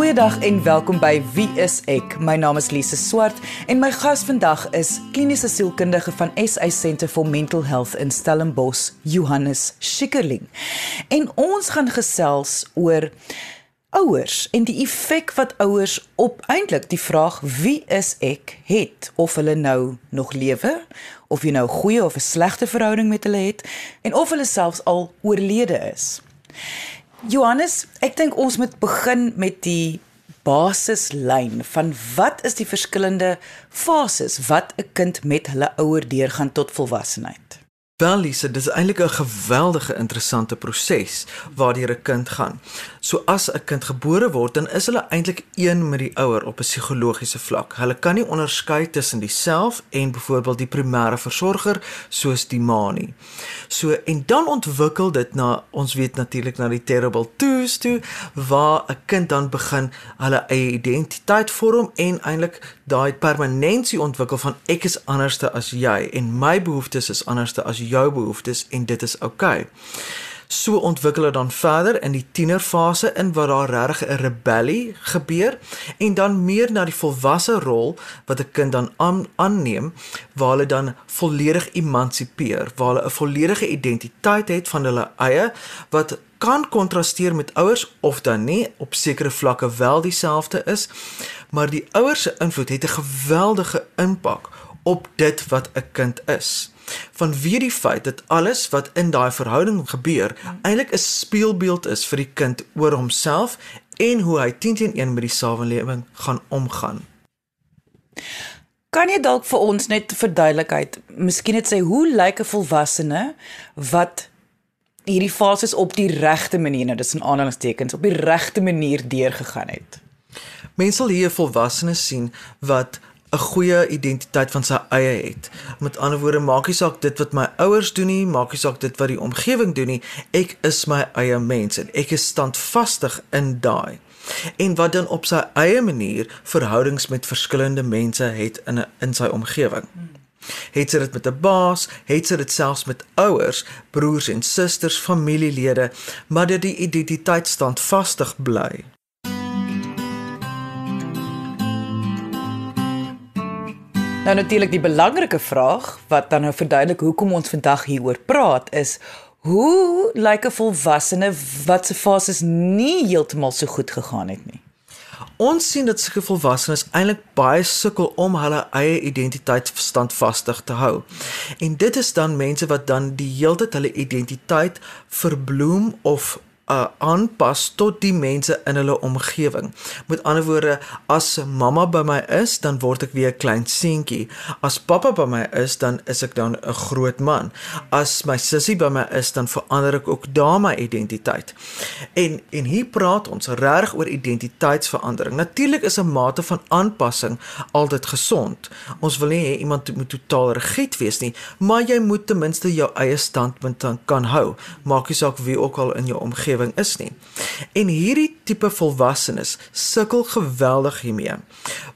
Goeiedag en welkom by Wie is ek? My naam is Lise Swart en my gas vandag is kliniese sielkundige van SA Centre for Mental Health in Stellenbosch, Johannes Schikkerling. En ons gaan gesels oor ouers en die effek wat ouers op eintlik die vraag wie is ek het of hulle nou nog lewe of jy nou goeie of 'n slegte verhouding met hulle het en of hulle selfs al oorlede is. Johannes, ek dink ons moet begin met die basislyn van wat is die verskillende fases wat 'n kind met hulle ouer deurgaan tot volwassenheid. Wel Lise, dis eintlik 'n geweldige interessante proses waardeur 'n kind gaan. So as 'n kind gebore word, dan is hulle eintlik een met die ouer op 'n psigologiese vlak. Hulle kan nie onderskei tussen die self en byvoorbeeld die primêre versorger soos die ma nie. So en dan ontwikkel dit na ons weet natuurlik na die terrible twos toe waar 'n kind dan begin hulle eie identiteit vorm en eintlik daai permanensie ontwikkel van ek is anderste as jy en my behoeftes is anderste as jou behoeftes en dit is oukei. Okay. So ontwikkel dit dan verder in die tienerfase in waar daar regtig 'n rebellie gebeur en dan meer na die volwasse rol wat 'n kind dan aan, aanneem waar hulle dan volledig emansipeer, waar hulle 'n volledige identiteit het van hulle eie wat kan kontrasteer met ouers of dan nie op sekere vlakke wel dieselfde is, maar die ouers se invloed het 'n geweldige impak op dit wat 'n kind is vanweë die feit dat alles wat in daai verhouding gebeur eintlik 'n spieelbeeld is vir die kind oor homself en hoe hy teen teen een met die samelewing gaan omgaan. Kan jy dalk vir ons net verduidelikheid, miskien net sê hoe lyk 'n volwassene wat hierdie fases op die regte manier, nou dis in aanhalingstekens, op die regte manier deurgegaan het? Mense sal hier 'n volwassene sien wat 'n goeie identiteit van sy eie het. Met ander woorde, maak nie saak dit wat my ouers doen nie, maak nie saak dit wat die omgewing doen nie, ek is my eie mens en ek is standvastig in daai. En wat dan op sy eie manier verhoudings met verskillende mense het in 'n in sy omgewing. Het sy dit met 'n baas, het sy dit selfs met ouers, broers en susters, familielede, maar dat die identiteit standvastig bly. Nou natuurlik die belangrike vraag wat dan nou verduidelik hoekom ons vandag hieroor praat is hoe lyk 'n volwassene wat se fases nie heeltemal so goed gegaan het nie. Ons sien dat sulke volwassenes eintlik baie sukkel om hulle eie identiteit standvastig te hou. En dit is dan mense wat dan die hele tyd hulle identiteit verbloem of uh, aanpas tot die mense in hulle omgewing. Met ander woorde, as mamma by my is, dan word ek weer 'n klein seentjie. As pappa by my is, dan is ek dan 'n groot man. As my sussie by my is, dan verander ek ook daar my identiteit. En en hier praat ons reg oor identiteitsverandering. Natuurlik is 'n mate van aanpassing altyd gesond. Ons wil nie hê iemand moet totaal rigied wees nie, maar jy moet ten minste jou eie standpunt kan hou. Maak nie saak wie ook al in jou omgewing omgewing is nie. En hierdie tipe volwassenes sukkel geweldig hiermee.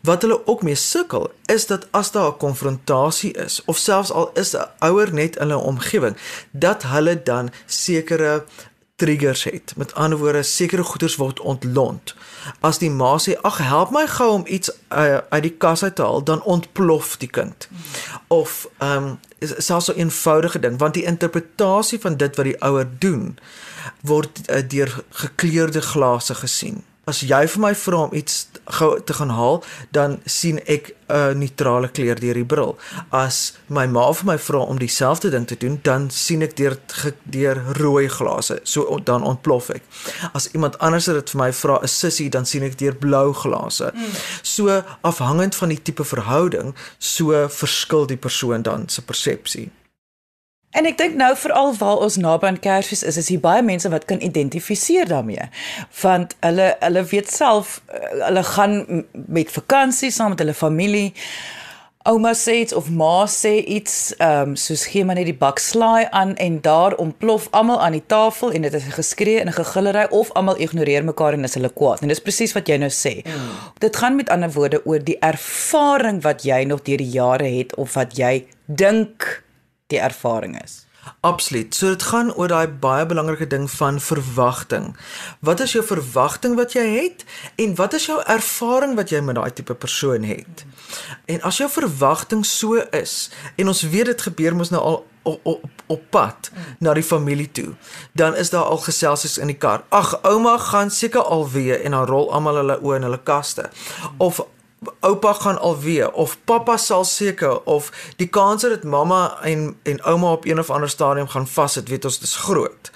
Wat hulle ook mee sukkel is dat as daar 'n konfrontasie is of selfs al is 'n ouer net in hulle omgewing, dat hulle dan sekere triggers het. Met ander woorde, sekere goederes word ontlont. As die ma sê, "Ag, help my gou om iets uh, uit die kas uit te haal," dan ontplof die kind. Of ehm um, is selfs so 'n eenvoudige ding, want die interpretasie van dit wat die ouer doen, word uh, deur gekleurde glase gesien. As jy vir my vra om iets gou te gaan haal, dan sien ek 'n uh, neutrale kleur deur die bril. As my ma vir my vra om dieselfde ding te doen, dan sien ek deur deur rooi glase. So dan ontplof ek. As iemand anders dit vir my vra, 'n sussie, dan sien ek deur blou glase. Mm. So afhangend van die tipe verhouding, so verskil die persoon dan se persepsie. En ek dink nou veral waar ons naby aan Kersfees is, is hier baie mense wat kan identifiseer daarmee. Want hulle hulle weet self eh, hulle gaan met vakansie saam met hulle familie. Ouma sê iets of ma sê iets, ehm um, soos gee maar net die bak slaai aan en daar ontplof almal aan die tafel en dit is geskree en gegillery of almal ignoreer mekaar en is hulle kwaad. En dis presies wat jy nou sê. Mm. Dit gaan met ander woorde oor die ervaring wat jy nog deur die jare het of wat jy dink die ervaring is. Absoluut. So dit gaan oor daai baie belangrike ding van verwagting. Wat is jou verwagting wat jy het en wat is jou ervaring wat jy met daai tipe persoon het? En as jou verwagting so is en ons weet dit gebeur mos nou al op op, op pad na die familie toe, dan is daar al geselsies in die kar. Ag, ouma gaan seker alweer en dan rol almal hulle oë in hulle kaste. Of oupa gaan alweer of pappa sal seker of die kans dat mamma en en ouma op een of ander stadium gaan vassit, weet ons dis groot.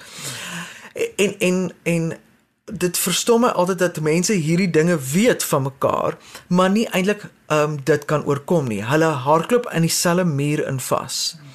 En en en dit verstom my altyd dat mense hierdie dinge weet van mekaar, maar nie eintlik ehm um, dit kan oorkom nie. Hulle hardloop in dieselfde muur in vas. Hmm.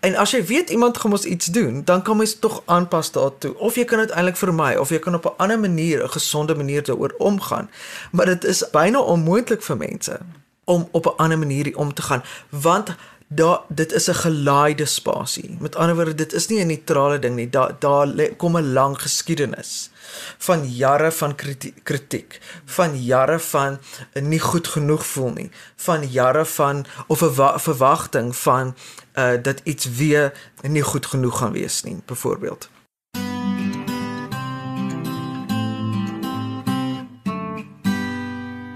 En as jy weet iemand gaan mos iets doen, dan kan mens tog aanpas daartoe. Of jy kan dit eintlik vermy of jy kan op 'n ander manier, 'n gesonde manier daaroor omgaan. Maar dit is byna onmoontlik vir mense om op 'n ander manier om te gaan, want daar dit is 'n gelaaide spasie. Met ander woorde, dit is nie 'n neutrale ding nie. Daar daar kom 'n lang geskiedenis van jare van kritiek, van jare van nie goed genoeg voel nie, van jare van of 'n verwagting van uh dat iets weer nie goed genoeg gaan wees nie, byvoorbeeld.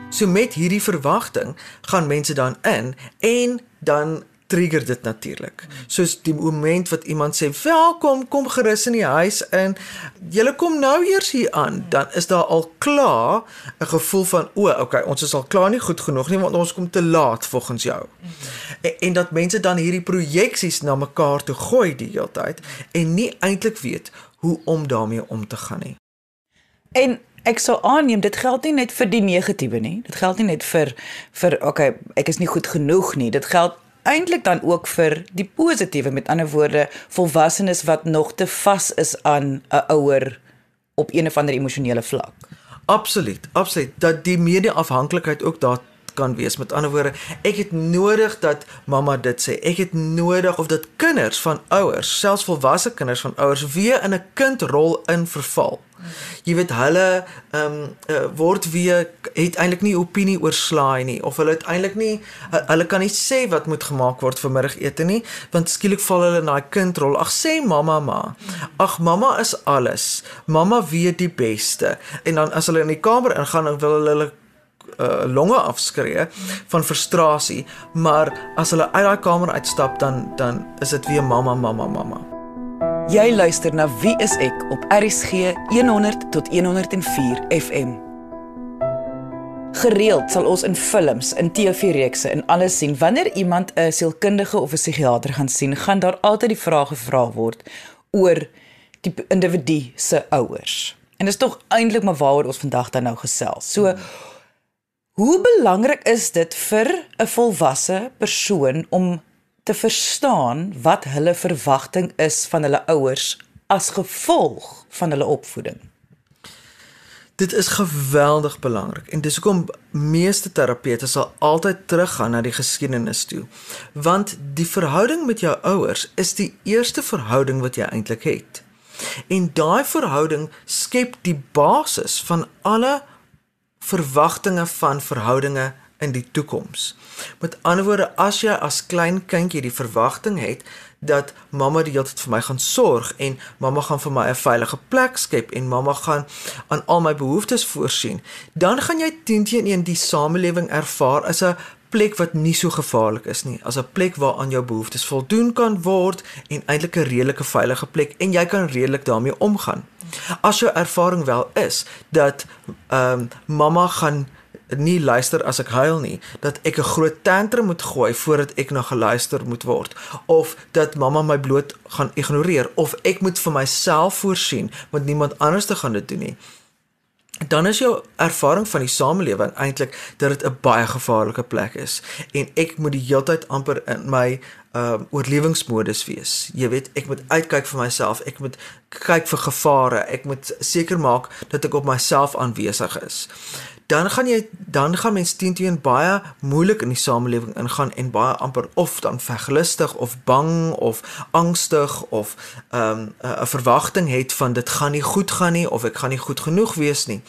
So met hierdie verwagting gaan mense dan in en dan trigger dit natuurlik. Soos die oomblik wat iemand sê, "Welkom, kom gerus in die huis in. Julle kom nou eers hier aan." Dan is daar al klaar 'n gevoel van, "O, okay, ons is al klaar nie goed genoeg nie want ons kom te laat volgens jou." En, en dat mense dan hierdie projeksies na mekaar toe gooi die hele tyd en nie eintlik weet hoe om daarmee om te gaan nie. En Ek sou aanneem dit geld nie net vir die negatiewe nie. Dit geld nie net vir vir okay, ek is nie goed genoeg nie. Dit geld eintlik dan ook vir die positiewe met ander woorde volwassenes wat nog te vas is aan 'n ouer op een of ander emosionele vlak. Absoluut, absoluut dat die mede-afhanklikheid ook daar kan wees. Met ander woorde, ek het nodig dat mamma dit sê. Ek het nodig of dat kinders van ouers, selfs volwasse kinders van ouers weer in 'n kindrol in verval. Jy weet hulle ehm um, uh, word weer het eintlik nie opinie oor slaai nie of hulle het eintlik nie hulle kan nie sê wat moet gemaak word vir middagete nie want skielik val hulle in daai kindrol. Ag sê mamma ma. Ag mamma is alles. Mamma weet die beste. En dan as hulle in die kamer ingaan dan wil hulle hulle uh, longe afskree van frustrasie, maar as hulle uit daai kamer uitstap dan dan is dit weer mamma mamma mamma. Jy luister na Wie is ek op RCG 100 tot 104 FM. Gereeld sal ons in films, in TV-reekse en alles sien wanneer iemand 'n sielkundige of 'n psigiatër gaan sien, gaan daar altyd die vraag gevra word oor die individu se ouers. En dit is tog eintlik maar waaroor ons vandag dan nou gesels. So hoe belangrik is dit vir 'n volwasse persoon om te verstaan wat hulle verwagting is van hulle ouers as gevolg van hulle opvoeding. Dit is geweldig belangrik en dis hoekom meeste terapeute sal altyd teruggaan na die geskiedenis toe. Want die verhouding met jou ouers is die eerste verhouding wat jy eintlik het. En daai verhouding skep die basis van alle verwagtinge van verhoudinge in die toekoms. Met ander woorde, as jy as klein kindjie die verwagting het dat mamma die hele tyd vir my gaan sorg en mamma gaan vir my 'n veilige plek skep en mamma gaan aan al my behoeftes voorsien, dan gaan jy teen teen in die samelewing ervaar as 'n plek wat nie so gevaarlik is nie, as 'n plek waar aan jou behoeftes voldoen kan word en eintlik 'n redelike veilige plek en jy kan redelik daarmee omgaan. As jou ervaring wel is dat ehm um, mamma gaan nie luister as ek huil nie, dat ek 'n groot tantrum moet gooi voordat ek nog geluister moet word of dat mamma my bloot gaan ignoreer of ek moet vir myself voorsien want niemand anders te gaan dit doen nie. Dan is jou ervaring van die samelewing eintlik dat dit 'n baie gevaarlike plek is en ek moet die heeltyd amper in my uh oorlewingsmodus wees. Jy weet, ek moet uitkyk vir myself, ek moet kyk vir gevare, ek moet seker maak dat ek op myself aanwesig is dan gaan jy dan gaan mense teen teen baie moeilik in die samelewing ingaan en baie amper of dan veglustig of bang of angstig of ehm um, 'n verwagting het van dit gaan nie goed gaan nie of ek gaan nie goed genoeg wees nie.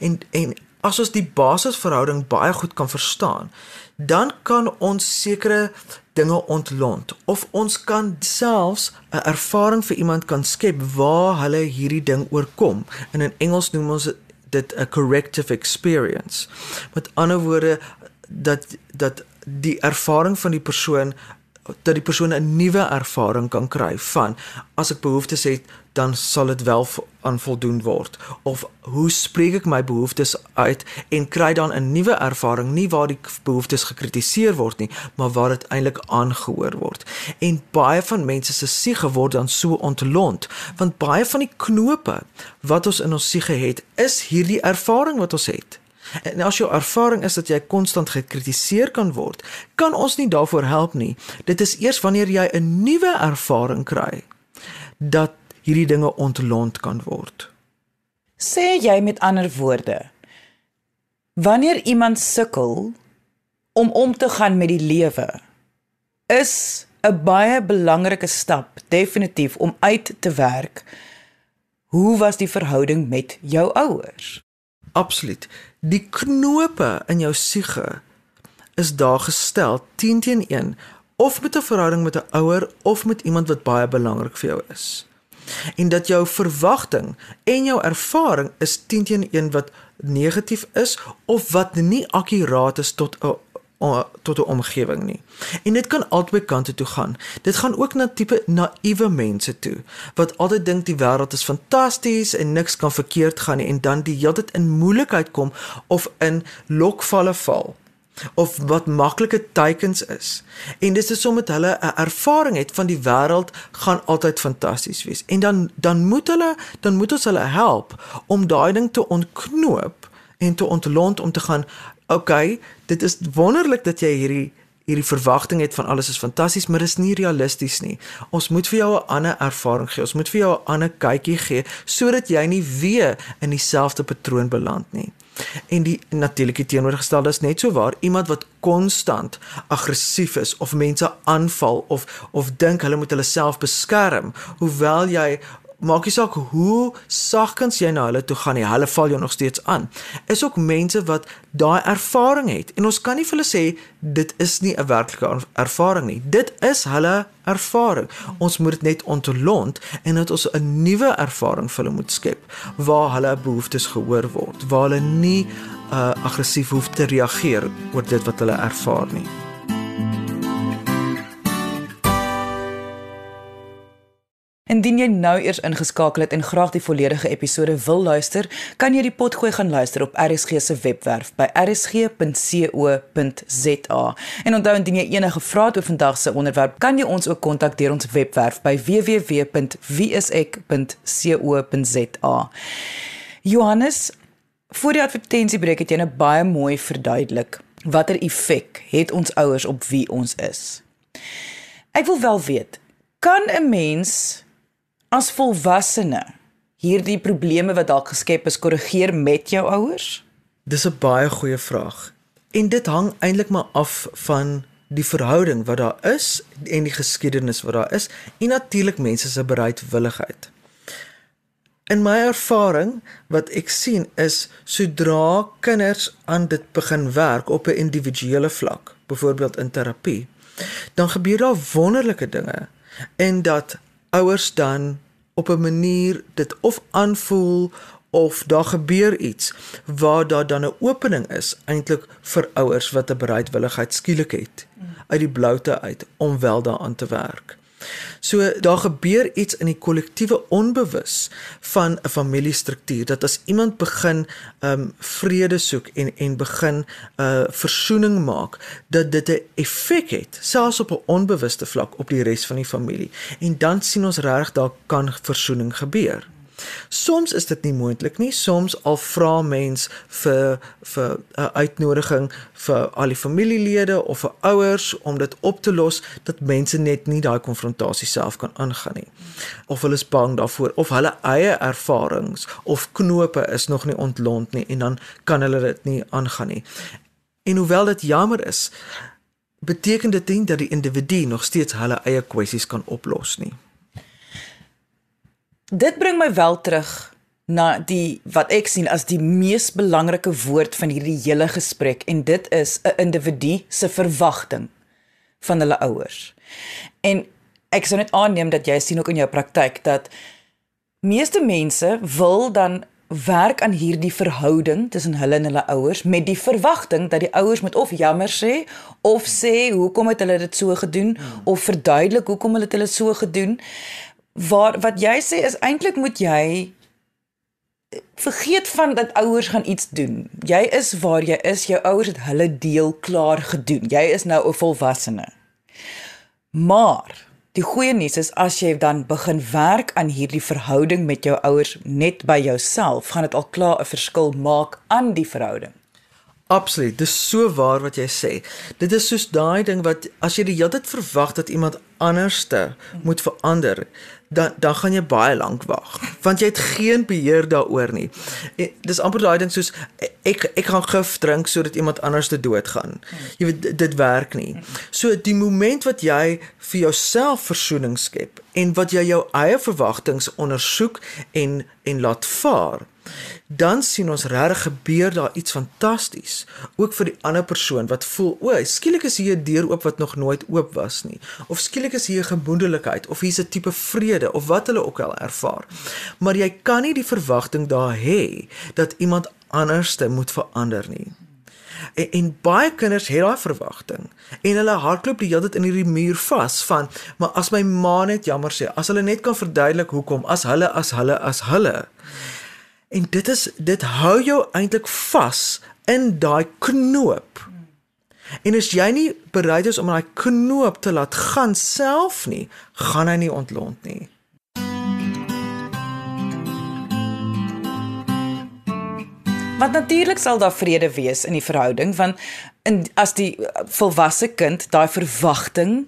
En en as ons die basisverhouding baie goed kan verstaan, dan kan ons sekere dinge ontlont of ons kan selfs 'n ervaring vir iemand kan skep waar hulle hierdie ding oorkom. En in Engels noem ons dit 'n corrective experience. Met ander woorde dat dat die ervaring van die persoon dat die persoon 'n nuwe ervaring kan kry van as ek behoeftes het dan sal dit wel aan voldoen word. Of hoe spreek ek my behoeftes uit en kry dan 'n nuwe ervaring nie waar die behoeftes gekritiseer word nie maar waar dit eintlik aangehoor word. En baie van mense se siege word dan so ontlont want baie van die knope wat ons in ons siege het is hierdie ervaring wat ons het En as jou ervaring is dat jy konstant gekritiseer kan word, kan ons nie daarvoor help nie. Dit is eers wanneer jy 'n nuwe ervaring kry dat hierdie dinge ontlont kan word. Sê jy met ander woorde, wanneer iemand sukkel om om te gaan met die lewe, is 'n baie belangrike stap definitief om uit te werk. Hoe was die verhouding met jou ouers? Absoluut. Die knope in jou siege is daar gestel 10 teen 1 of met 'n verhouding met 'n ouer of met iemand wat baie belangrik vir jou is. En dat jou verwagting en jou ervaring is 10 teen 1 wat negatief is of wat nie akkuraat is tot 'n tot 'n omgewing nie. En dit kan albei kante toe gaan. Dit gaan ook na tipe naïewe mense toe wat altyd dink die wêreld is fantasties en niks kan verkeerd gaan nie en dan die hele tyd in moeilikheid kom of in lokvalle val of wat maklike teikens is. En dis is omdat hulle 'n ervaring het van die wêreld gaan altyd fantasties wees. En dan dan moet hulle dan moet ons hulle help om daai ding te ontknoop en te ontlont om te gaan okay, dit is wonderlik dat jy hierdie hierdie verwagting het van alles is fantasties, maar dis nie realisties nie. Ons moet vir jou 'n ander ervaring gee. Ons moet vir jou 'n ander kykie gee sodat jy nie weer in dieselfde patroon beland nie. En die natuurlike teenoorgestelde is net so waar. Iemand wat konstant aggressief is of mense aanval of of dink hulle moet hulle self beskerm, hoewel jy maak nie saak hoe sagkens jy na hulle toe gaan nie, hulle val jou nog steeds aan. Is ook mense wat daai ervaring het en ons kan nie vir hulle sê dit is nie 'n werklike ervaring nie. Dit is hulle ervaring. Ons moet dit net ontlont en dat ons 'n nuwe ervaring vir hulle moet skep waar hulle behoeftes gehoor word, waar hulle nie uh, aggressief hoef te reageer oor dit wat hulle ervaar nie. Indien jy nou eers ingeskakel het en graag die volledige episode wil luister, kan jy die potgooi gaan luister op RSG se webwerf by rsg.co.za. En onthou indien jy enige vrae het oor vandag se onderwerp, kan jy ons ook kontak deur ons webwerf by www.wieisek.co.za. Johannes, voor die advertensiebreek het jy nou baie mooi verduidelik watter effek het ons ouers op wie ons is. Ek wil wel weet, kan 'n mens as volwassene hierdie probleme wat dalk geskep is korrigeer met jou ouers? Dis 'n baie goeie vraag. En dit hang eintlik maar af van die verhouding wat daar is en die geskiedenis wat daar is en natuurlik mense se bereidwilligheid. In my ervaring wat ek sien is sodra kinders aan dit begin werk op 'n individuele vlak, byvoorbeeld in terapie, dan gebeur daar wonderlike dinge en dat ouers dan op 'n manier dit of aanvoel of daar gebeur iets waar daar dan 'n opening is eintlik vir ouers wat 'n bereidwilligheid skielik het uit die bloute uit om wel daaraan te werk. So daar gebeur iets in die kollektiewe onbewus van 'n familiestruktuur dat as iemand begin um vrede soek en en begin 'n uh, versoening maak dat dit 'n effek het selfs op 'n onbewuste vlak op die res van die familie en dan sien ons regtig daar kan versoening gebeur. Soms is dit nie moontlik nie. Soms al vra mens vir vir 'n uitnodiging vir al die familielede of vir ouers om dit op te los dat mense net nie daai konfrontasie self kan aangaan nie. Of hulle is bang daarvoor of hulle eie ervarings of knope is nog nie ontlont nie en dan kan hulle dit nie aangaan nie. En hoewel dit jammer is, beteken dit nie dat die individu nog steeds hulle eie kwessies kan oplos nie. Dit bring my wel terug na die wat ek sien as die mees belangrike woord van hierdie hele gesprek en dit is 'n individu se verwagting van hulle ouers. En ek sou net aanneem dat jy sien ook in jou praktyk dat meeste mense wil dan werk aan hierdie verhouding tussen hulle en hulle ouers met die verwagting dat die ouers moet of jammer sê of sê hoekom het hulle dit so gedoen hmm. of verduidelik hoekom hulle dit so gedoen. Waar wat jy sê is eintlik moet jy vergeet van dat ouers gaan iets doen. Jy is waar jy is, jou ouers het hulle deel klaar gedoen. Jy is nou 'n volwassene. Maar Die goeie nuus is as jy dan begin werk aan hierdie verhouding met jou ouers net by jouself, gaan dit al klaar 'n verskil maak aan die verhouding. Absoluut, dis so waar wat jy sê. Dit is soos daai ding wat as jy die hele tyd verwag dat iemand anderste moet verander, dan dan gaan jy baie lank wag want jy het geen beheer daaroor nie. En dis amper daai ding soos ek ek gaan gif drink sodat iemand anders te dood gaan. Jy weet dit werk nie. So die oomblik wat jy vir jouself versoening skep en wat jy jou eie verwagtinge ondersoek en en laat vaar dan sien ons regtig gebeur daar iets fantasties ook vir die ander persoon wat voel o, skielik is hier 'n deur oop wat nog nooit oop was nie of skielik is hier gemoedelikheid of hier's 'n tipe vrede of wat hulle ook al ervaar. Maar jy kan nie die verwagting daar hê dat iemand anderste moet verander nie. En, en baie kinders het daai verwagting en hulle hardloop die hele tyd in hierdie muur vas van maar as my ma net jammer sê as hulle net kan verduidelik hoekom as hulle as hulle as hulle. En dit is dit hou jou eintlik vas in daai knoop. En as jy nie bereid is om daai knoop te laat gaan self nie, gaan hy nie ontlont nie. Want natuurlik sal daar vrede wees in die verhouding want in as die volwasse kind daai verwagting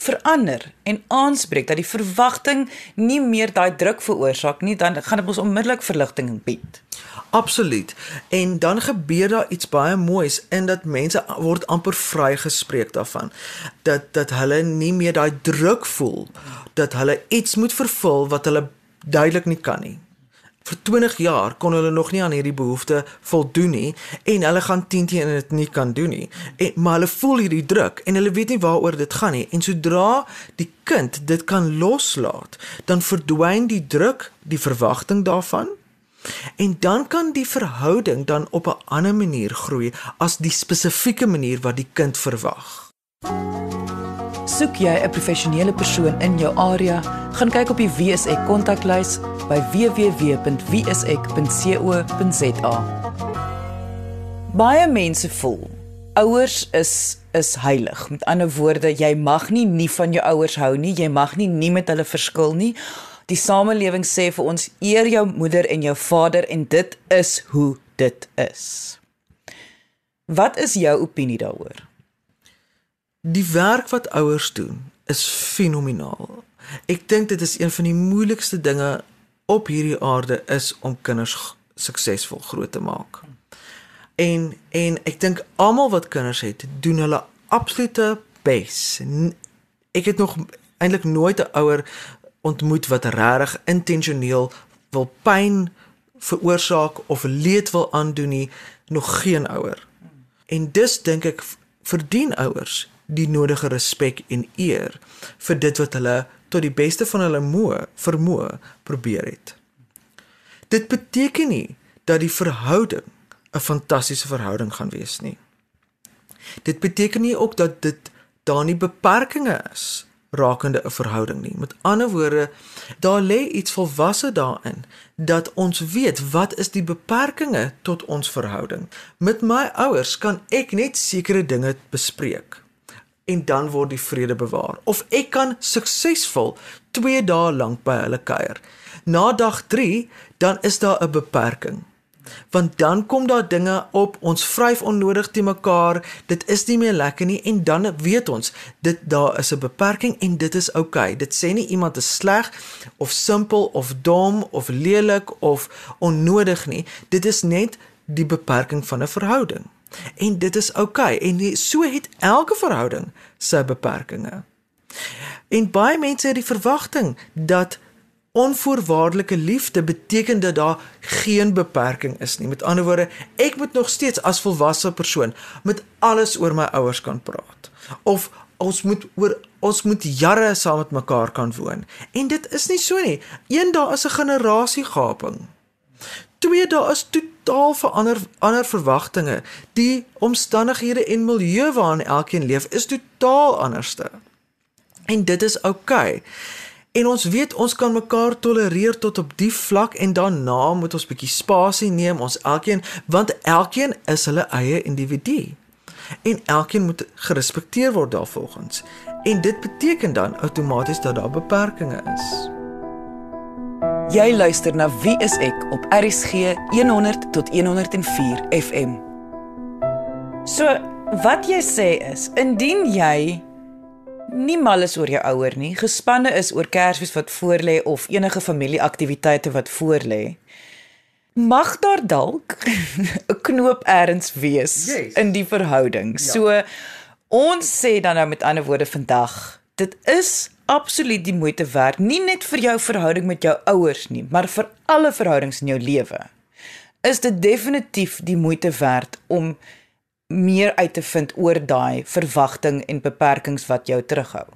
verander en aanspreek dat die verwagting nie meer daai druk veroorsaak nie, dan gaan dit ons onmiddellik verligting bied. Absoluut. En dan gebeur daar iets baie moois in dat mense word amper vrygespreek daarvan dat dat hulle nie meer daai druk voel dat hulle iets moet vervul wat hulle duidelik nie kan nie vir 20 jaar kon hulle nog nie aan hierdie behoefte voldoen nie en hulle gaan 10 teen dit nie kan doen nie. En maar hulle voel hierdie druk en hulle weet nie waaroor dit gaan nie. En sodra die kind dit kan loslaat, dan verdwyn die druk, die verwagting daarvan. En dan kan die verhouding dan op 'n ander manier groei as die spesifieke manier wat die kind verwag. Soek jy 'n professionele persoon in jou area, gaan kyk op die WSE kontaklys by www.wsek.co.za. Baie mense voel ouers is is heilig. Met ander woorde, jy mag nie nie van jou ouers hou nie, jy mag nie nie met hulle verskil nie. Die samelewing sê vir ons eer jou moeder en jou vader en dit is hoe dit is. Wat is jou opinie daaroor? Die werk wat ouers doen is fenomenaal. Ek dink dit is een van die moeilikste dinge op hierdie aarde is om kinders suksesvol groot te maak. En en ek dink almal wat kinders het, doen hulle absolute bes. Ek het nog eintlik nooit 'n ouer ontmoet wat regtig intentioneel wil pyn veroorsaak of leed wil aandoen nie, nog geen ouer. En dus dink ek verdien ouers die nodige respek en eer vir dit wat hulle tot die beste van hulle moe vermoë probeer het. Dit beteken nie dat die verhouding 'n fantastiese verhouding gaan wees nie. Dit beteken nie ook dat dit daar nie beperkings is rakende 'n verhouding nie. Met ander woorde, daar lê iets volwasse daarin dat ons weet wat is die beperkings tot ons verhouding. Met my ouers kan ek net sekere dinge bespreek en dan word die vrede bewaar. Of ek kan suksesvol 2 dae lank by hulle kuier. Na dag 3 dan is daar 'n beperking. Want dan kom daar dinge op, ons vryf onnodig te mekaar, dit is nie meer lekker nie en dan weet ons dit daar is 'n beperking en dit is oukei. Okay. Dit sê nie iemand is sleg of simpel of dom of lelik of onnodig nie. Dit is net die beperking van 'n verhouding. En dit is oukei okay. en so het elke verhouding sy beperkings. En baie mense het die verwagting dat onvoorwaardelike liefde beteken dat daar geen beperking is nie. Met ander woorde, ek moet nog steeds as volwasse persoon met alles oor my ouers kan praat of ons moet oor ons moet jare saam met mekaar kan woon. En dit is nie so nie. Een daar is 'n generasiegaping. Twee daar is totaal verander ander verwagtinge. Die omstandighede en milieu waarin elkeen leef is totaal anderste. En dit is oukei. Okay. En ons weet ons kan mekaar tolereer tot op die vlak en daarna moet ons bietjie spasie neem ons elkeen want elkeen is hulle eie individu. En elkeen moet gerespekteer word daarvolgens. En dit beteken dan outomaties dat daar beperkings is. Jy luister na Wie is ek op RSG 100 tot 104 FM. So, wat jy sê is, indien jy nie mal is oor jou ouer nie, gespanne is oor Kersfees wat voorlê of enige familieaktiwiteite wat voorlê. Mag daar dalk 'n knoop eers wees yes. in die verhouding. Ja. So ons sê dan nou met ander woorde vandag, dit is absoluut die moeite werd, nie net vir jou verhouding met jou ouers nie, maar vir alle verhoudings in jou lewe. Is dit definitief die moeite werd om meer uit te vind oor daai verwagting en beperkings wat jou terughou.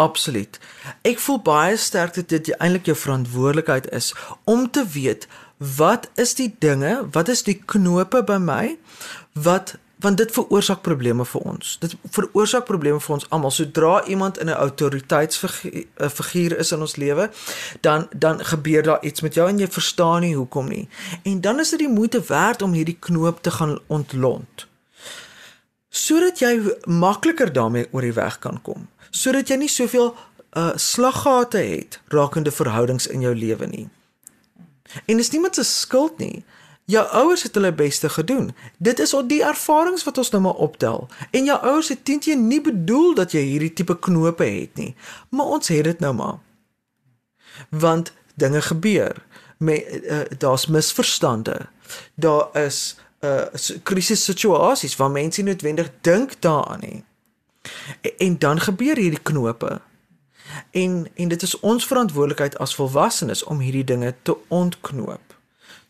Absoluut. Ek voel baie sterk dat dit eintlik jou verantwoordelikheid is om te weet wat is die dinge, wat is die knope by my wat want dit veroorsaak probleme vir ons. Dit veroorsaak probleme vir ons almal. Sodra iemand in 'n autoriteitsfiguur is in ons lewe, dan dan gebeur daar iets met jou en jy verstaan nie hoekom nie. En dan is dit die moeite werd om hierdie knoop te gaan ontlont sodat jy makliker daarmee oor die weg kan kom, sodat jy nie soveel uh slaggate het rakende verhoudings in jou lewe nie. En dis niemand se skuld nie. Jou ouers het hulle beste gedoen. Dit is al die ervarings wat ons nou maar optel. En jou ouers het teentjie nie bedoel dat jy hierdie tipe knope het nie, maar ons het dit nou maar. Want dinge gebeur. Met uh, daar's misverstande. Daar is uh krisissituasies waar mense noodwendig dink daaraan nie. En, en dan gebeur hierdie knope. En en dit is ons verantwoordelikheid as volwassenes om hierdie dinge te ontknoop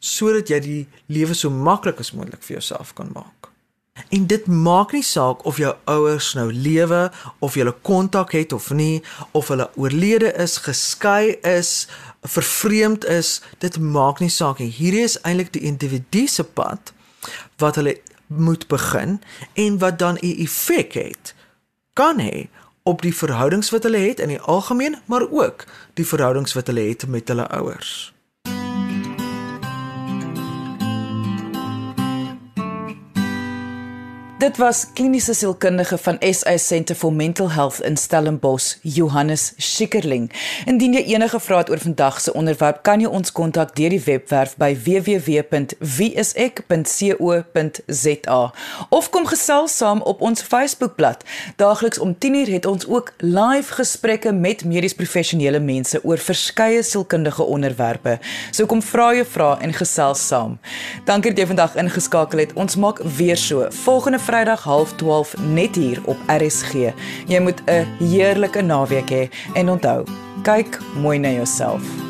sodat jy die lewe so maklik as moontlik vir jouself kan maak. En dit maak nie saak of jou ouers nou lewe of jy hulle kontak het of nie of hulle oorlede is, geskei is, vervreemd is, dit maak nie saak nie. Hierdie is eintlik die individu se pad wat hulle moet begin en wat dan 'n effek het kan hê op die verhoudings wat hulle het in die algemeen maar ook die verhoudings wat hulle het met hulle ouers. Dit was kliniese sielkundige van SA Centre for Mental Health in Stellenbosch, Johannes Schikkerling. Indien jy enige vrae het oor vandag se onderwerp, kan jy ons kontak deur die webwerf by www.wieisek.co.za of kom gesels saam op ons Facebookblad. Daagliks om 10:00 het ons ook live gesprekke met medies professionele mense oor verskeie sielkundige onderwerpe. So kom vra jou vrae en gesels saam. Dankie dat jy vandag ingeskakel het. Ons maak weer so. Volgende Vrydag 12:30 net hier op RSG. Jy moet 'n heerlike naweek hê en onthou, kyk mooi na jouself.